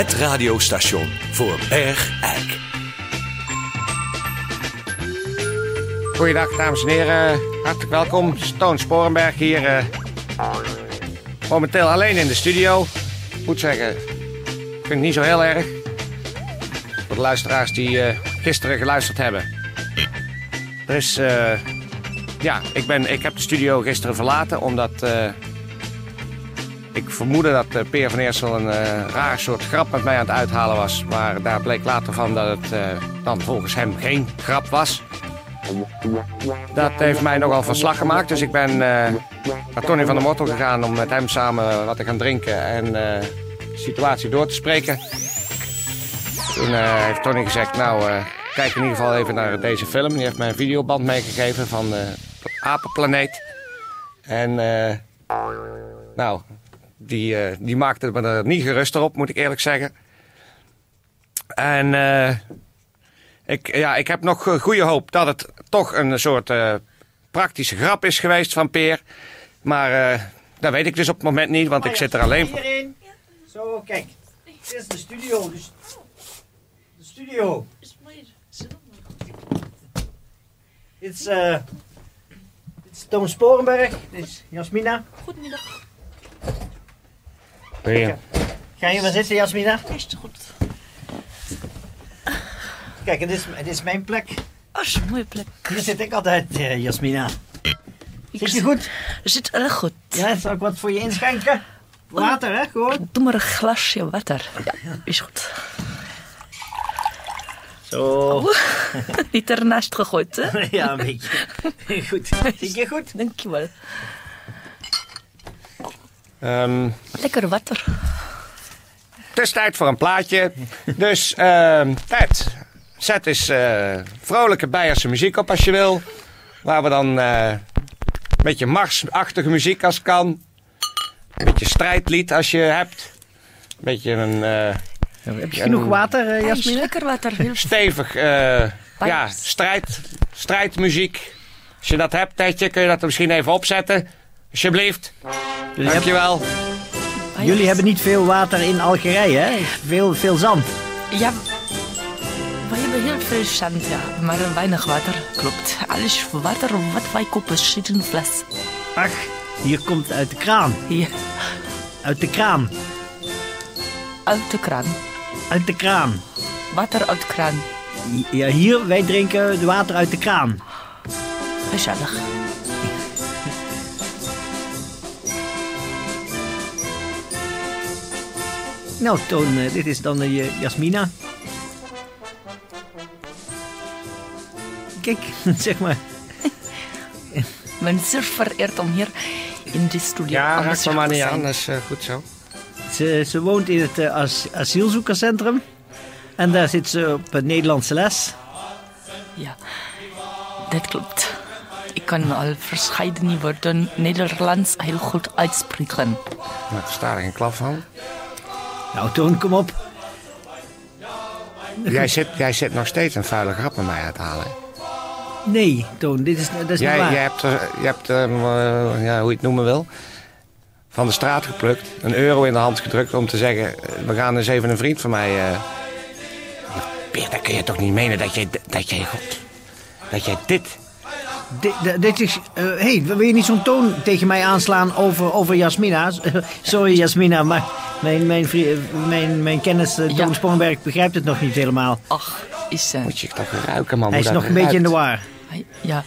Het radiostation voor Bergijk. Goeiedag, dames en heren. Hartelijk welkom. Toon Sporenberg hier. eh, momenteel alleen in de studio. Moet zeggen, vind ik niet zo heel erg. Voor de luisteraars die eh, gisteren geluisterd hebben. Er is, eh, ja, ik, ben, ik heb de studio gisteren verlaten omdat ik vermoedde dat eh, Peer van Eersel een eh, raar soort grap met mij aan het uithalen was. Maar daar bleek later van dat het eh, dan volgens hem geen grap was. Dat heeft mij nogal van slag gemaakt. Dus ik ben naar Tony van der Mottel gegaan om met hem samen wat te gaan drinken en de situatie door te spreken. Toen heeft Tony gezegd, nou, kijk in ieder geval even naar deze film. Die heeft mij een videoband meegegeven van Apenplaneet. En nou, die, eh, die maakte me er niet geruster op, moet ik eerlijk zeggen. En eh, ik, ja, ik heb nog eh, goede hoop dat het toch een soort eh, praktische grap is geweest van Peer. Maar eh, dat weet ik dus op het moment niet, want ik zit er alleen voor. Iedereen. Zo, kijk. Dit is de studio. Dus de studio. Dit is, eh dit is Toon Sporenberg. Dit is Jasmina. Goedemiddag. Ja. Ga je maar zitten, Jasmina? Is het goed? Kijk, en dit is, dit is mijn plek. Oh, is een mooie plek. Hier zit ik altijd, eh, Jasmina. Ik Zit je goed? Zit erg goed. Ja, zal ik wat voor je inschenken? Water, hè? Gewoon. Doe maar een glasje water. Ja, is goed. Zo. Niet ernaast gegooid, hè? Ja, een beetje. Goed. Zit je goed? Dankjewel. Ehm, Lekker water. het is tijd voor een plaatje. Dus, ehm Ted, zet eens eh, vrolijke Beierse muziek op als je wil. Waar we dan eh, een beetje marsachtige muziek als kan. Een beetje strijdlied als je hebt. Een beetje een eh, Heb je genoeg water, eh, Ja, is Jasmina? lekker water. Stevig eh, ja, strijd, strijdmuziek. Als je dat hebt, Tedje, kun je dat er misschien even opzetten. Alsjeblieft. Dankjewel. Jullie hebben niet veel water in Algerije, hè? Veel, veel zand. Ja, wij hebben heel veel zand, ja. Maar weinig water. Klopt. Alles water wat wij kopen zit in een fles. Ach, hier komt uit de kraan. Hier, Uit de kraan. uit de kraan. Uit de kraan. Water uit de kraan. Ja, hier, wij drinken het water uit de kraan. Gezellig. Nou, Toon, eh, dit is dan uh, Jasmina. Kijk, zeg maar. Ik ben zeer vereerd om hier in de studio Ja, raak me maar niet aan. Dat is eh, goed zo. Ze, ze woont in het as- asielzoekerscentrum. En daar zit ze op het Nederlandse les. Ja, dat klopt. Ik kan al verschillende woorden Nederlands heel goed uitspreken. Maar ik versta er geen klap van. Nou, Toon, kom op. Jij zit, jij zit nog steeds een vuile grap met mij te halen. Nee, Toon, dit is, dat is Jij, niet waar. jij hebt, er- je hebt hem, eh, ja, hoe je het noemen wil, van de straat geplukt. Een euro in de hand gedrukt om te zeggen... eh, we gaan eens even een vriend van mij... eh Peer, dat kun je toch niet menen dat jij, dat jij, God, dat jij dit... Dit, dit- is. eh, hey, wil je niet zo'n toon tegen mij aanslaan over, over Jasmina? Sorry, Jasmina, maar mijn, mijn, mijn, mijn kennis, eh, Toon begrijpt het nog niet helemaal. Ach, is eh, Moet je toch ruiken, man. Hij is dat nog een beetje in de war. hij- ja.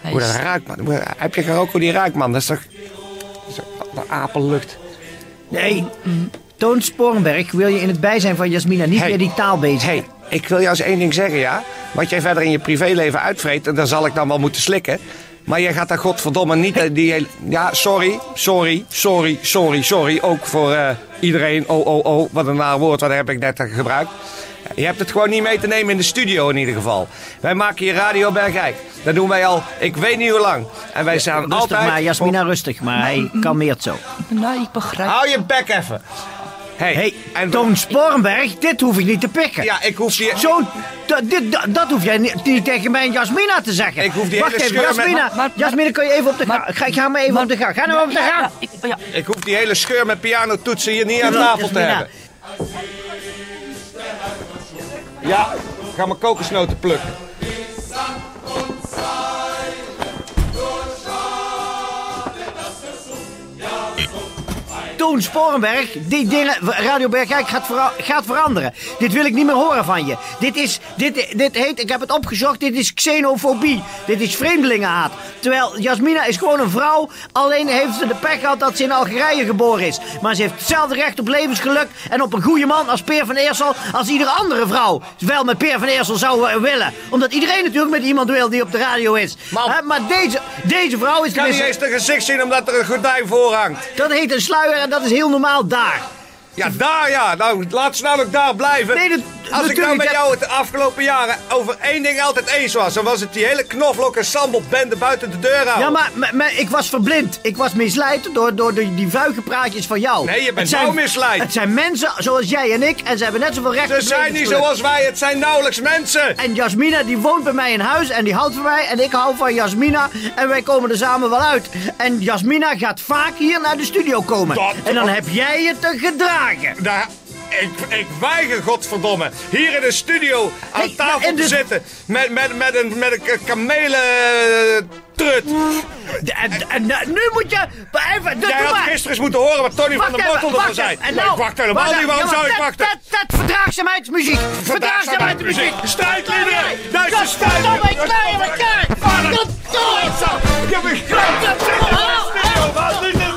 Hij Hoe is, dat ruikt, man. Heb je gerookt hoe die ruikt, man? Dat is toch... Dat is toch. Nee, Toon Sporenberg wil je in het bijzijn van Jasmina niet Hey. meer die taal bezig. hey, ik wil jou eens één ding zeggen, ja? Wat jij verder in je privéleven uitvreet, en daar zal ik dan wel moeten slikken. Maar je gaat daar godverdomme niet eh, die hele... Ja, sorry, sorry, sorry, sorry, sorry. Ook voor eh, iedereen. Oh, oh, oh, wat een naar woord, wat heb ik net gebruikt. Je hebt het gewoon niet mee te nemen in de studio in ieder geval. Wij maken hier Radio Bergijk. Dat doen wij al, ik weet niet hoe lang. En wij staan Rustig altijd... maar, Jasmina, rustig. Maar hij kalmeert zo. Nou, ik begrijp. Hou je bek even. Hey, Hé, en Toon Sporenberg, dit hoef ik niet te pikken. Ja, ik hoef die... Zo, dat, dit, dat, hoef jij niet, niet tegen mij en Jasmina te zeggen. Ik hoef die Wacht hele even, scheur met- Jasmina. Maar- maar- Jasmina, kun je even op de gang? Ga, ga maar even op de gang. Ga nou op de gang. ja, ik, ja. Ik hoef die hele scheur met pianotoetsen hier niet aan tafel te hebben. Ja, ga mijn kokosnoten plukken. Toon Sporenberg, die dingen, Radio Bergijk gaat, vera- gaat veranderen. Dit wil ik niet meer horen van je. Dit is, dit, dit heet, ik heb het opgezocht, dit is xenofobie. Dit is vreemdelingenhaat. Terwijl Jasmina is gewoon een vrouw, alleen heeft ze de pech gehad dat ze in Algerije geboren is. Maar ze heeft hetzelfde recht op levensgeluk en op een goede man als Peer van Eersel als iedere andere vrouw. Wel met Peer van Eersel zou willen. Omdat iedereen natuurlijk met iemand wil die op de radio is. Hè, maar deze, deze vrouw is kan niet eens de gezicht zien omdat er een gordijn voor hangt. Dat heet een sluier en dat is heel normaal daar. Ja, daar ja. Nou, laat ze nou ook daar blijven. Nee, dat- Als ik nou met jou het de afgelopen jaren over één ding altijd eens was, dan was het die hele knoflook en sambelbende buiten de deur houden. Ja, maar, maar, maar ik was verblind. Ik was misleid door, door die, die vuige praatjes van jou. Nee, je bent zijn- wel misleid. Het zijn mensen zoals jij en ik en ze hebben net zoveel recht Ze zijn niet zoals wij, het zijn nauwelijks mensen. En Jasmina die woont bij mij in huis en die houdt van mij en ik hou van Jasmina en wij komen er samen wel uit. En Jasmina gaat vaak hier naar de studio komen. Dat- En dan heb jij je te gedragen. Nou, ik, ik weiger, godverdomme, hier in de studio aan Hey, tafel te zitten met, met, met een, met een kamelen eh, trut. En, en, en nu moet je... Even, Jij had gisteren eens moeten horen wat Tony van der Wortel ervan zei. En nou- ik wacht helemaal wacht niet, waarom zou ik wachten? Dat, dat verdraagzaamheidsmuziek. Verdraagzaamheidsmuziek. Strijdliederen! Duitse strijdliederen! dat- dat- dat- Vader! dat- dat- Ik heb een grote studio! Wat niet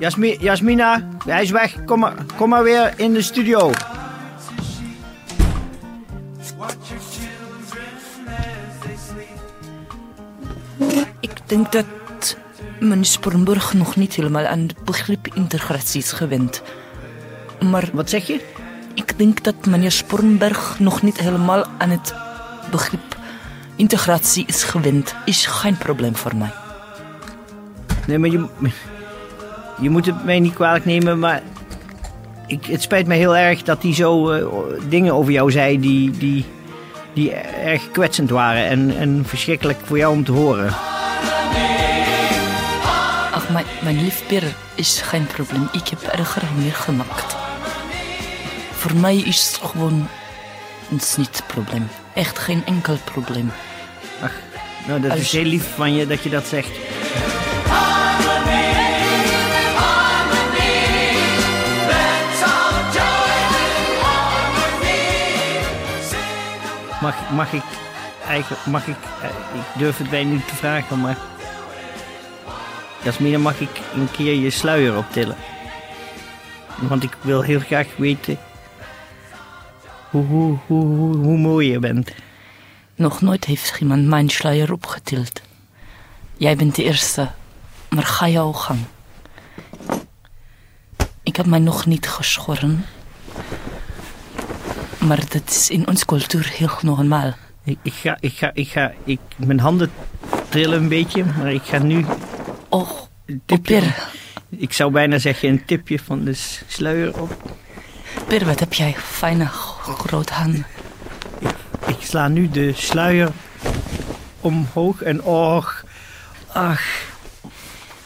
Jasmi- Jasmina, hij is weg. Kom maar, kom maar weer in de studio. Ik denk dat meneer Sporenburg nog niet helemaal aan het begrip integratie is gewend. Maar Wat zeg je? ik denk dat meneer Sporenberg nog niet helemaal aan het begrip integratie is gewend. Is geen probleem voor mij. Nee, maar je, je moet het mij niet kwalijk nemen, maar ik, het spijt me heel erg dat hij zo eh, dingen over jou zei die, die, die erg kwetsend waren en, en verschrikkelijk voor jou om te horen. Ach, mijn, mijn is geen probleem. Ik heb erger meegemaakt. Voor mij is het gewoon het is niet het probleem. Echt geen enkel probleem. Nou, dat is heel lief van je dat je dat zegt. Mag, mag ik eigenlijk, mag ik, eh, ik durf het bijna niet te vragen, maar Jasmina, mag ik een keer je sluier optillen? Want ik wil heel graag weten hoe, hoe, hoe, hoe, hoe mooi je bent. Nog nooit heeft iemand mijn sluier opgetild. Jij bent de eerste, maar ga jouw gang. Ik heb mij nog niet geschoren. Maar dat is in onze cultuur heel normaal. Ik, ik ga, ik ga, ik ga, ik, mijn handen trillen een beetje, maar ik ga nu, Oh, een tipje, Per, ik zou bijna zeggen een tipje van de sluier op. Per, wat heb jij fijne grote handen. Ik sla nu de sluier omhoog en och, ach,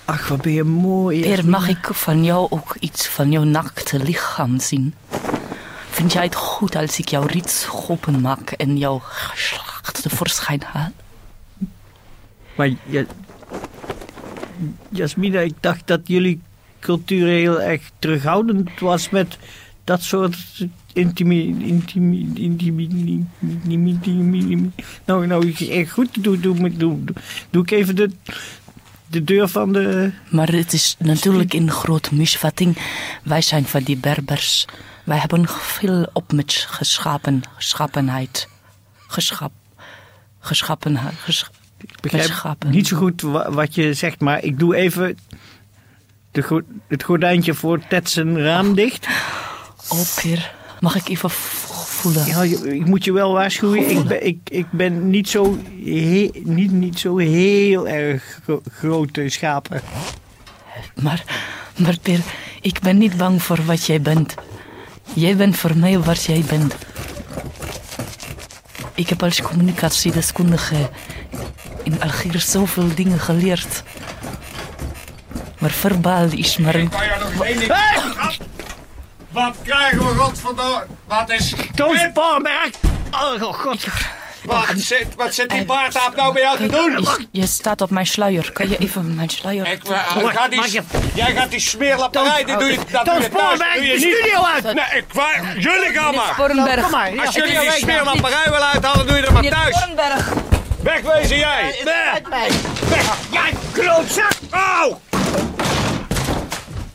ach wat ben je mooi. Per, mag ik van jou ook iets van jouw nakte lichaam zien? Vind jij het goed als ik jouw rits openmaak en jouw geslacht tevoorschijn haal? Maar ja, Jasmina, ik dacht dat jullie cultuur heel erg terughoudend was met dat soort intimi... intimi... intimi... intimi... intimi nou, nou, echt goed. Doe, doe, doe, doe, doe ik even de, de deur van de... Maar het is natuurlijk een grote misvatting. Wij zijn van die Berbers. Wij hebben veel op met geschapen, geschapenheid. Geschap, geschappenheid. Ges, Ik begrijp geschapen. niet zo goed wa- wat je zegt, maar ik doe even de go- het gordijntje voor Ted zijn raam dicht. Oh, Peer, mag ik even voelen? Ja, ik moet je wel waarschuwen, ik ben, ik, ik ben niet, zo he- niet, niet zo heel erg gro- grote schapen. Maar, maar Peer, ik ben niet bang voor wat jij bent. Jij bent voor mij wat jij bent. Ik heb als communicatiedeskundige in Algiers zoveel dingen geleerd. Maar verbaal is maar een... Wat krijgen we, godverdomme? Wat is... Toon Sporenberg! Oh god. Wat zit, wat zit die baardaap nou bij jou te doen? Je staat op mijn sluier. Kan je even mijn sluier... Ik, eh, ga die, jij gaat die smeerlapperij, die doe je, dat doe je thuis. Sporenberg, doe je studio uit! Nee, ik, waar, jullie gaan maar. Als jullie die weg smeerlapperij willen uithalen, doe je dat maar thuis. Wegwezen jij. Mij! Jij klootzak! Auw!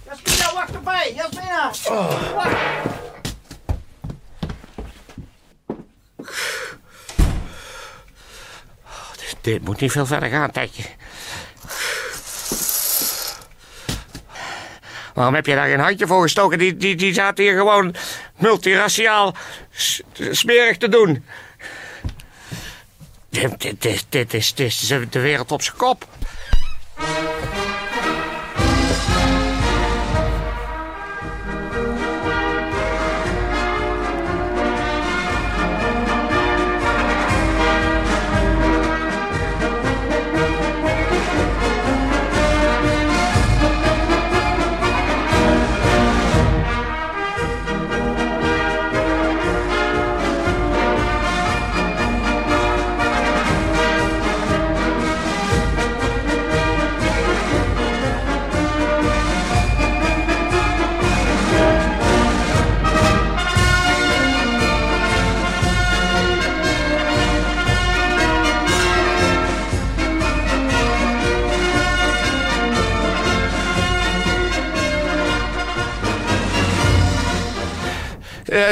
Jasmina, wacht mij! Jasmina! Wacht! Dit moet niet veel verder gaan, Tetje. Waarom heb je daar geen handje voor gestoken? Die, die, die zaten hier gewoon multiraciaal smerig te doen. Dit, dit, dit, dit is, dit is de wereld op zijn kop.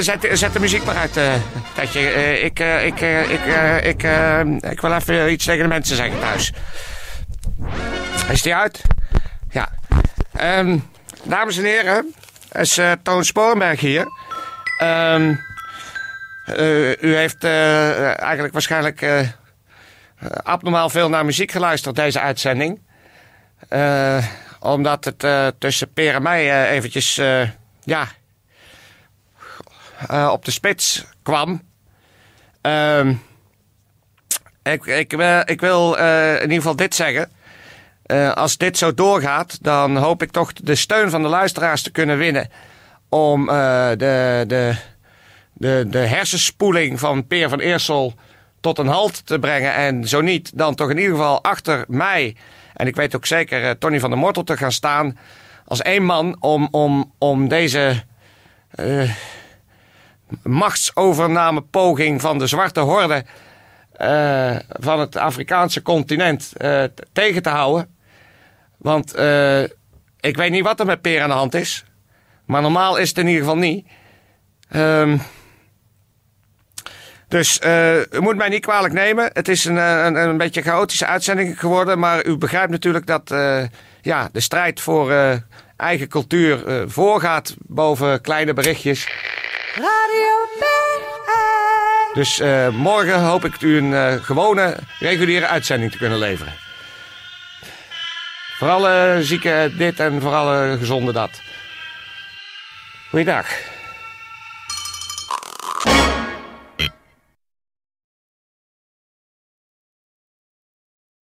Zet, zet de muziek maar uit, eh. Eh, ik, eh, ik, eh, ik, eh, ik, eh, ik wil even iets tegen de mensen zeggen thuis. Is die uit? Ja. Ehm, dames en heren, is eh, Toon Sporenberg hier. Ehm, eh, u heeft eh, eigenlijk waarschijnlijk eh, abnormaal veel naar muziek geluisterd, deze uitzending. Eh, omdat het eh, tussen Peer en mij eh, eventjes, eh, ja, eh, op de spits kwam. Ehm, ik, ik, wil- ik wil eh, in ieder geval dit zeggen. Eh, als dit zo doorgaat, dan hoop ik toch de steun van de luisteraars te kunnen winnen. Om eh, de, de, de, de hersenspoeling van Peer van Eersel tot een halt te brengen. En zo niet, dan toch in ieder geval achter mij. En ik weet ook zeker eh, Tony van der Mortel te gaan staan. Als één man om, om, om deze eh, machtsovernamepoging van de zwarte horde eh, van het Afrikaanse continent eh, tegen te houden. Want eh, ik weet niet wat er met Peer aan de hand is. Maar normaal is het in ieder geval niet. Ehm, dus u moet mij niet kwalijk nemen. Het is een, een, een beetje chaotische uitzending geworden. Maar u begrijpt natuurlijk dat ja, de strijd voor eigen cultuur voorgaat boven kleine berichtjes. Radio. Dus eh, morgen hoop ik u een eh, gewone, reguliere uitzending te kunnen leveren. Voor alle zieken dit en voor alle gezonden dat. Goeiedag.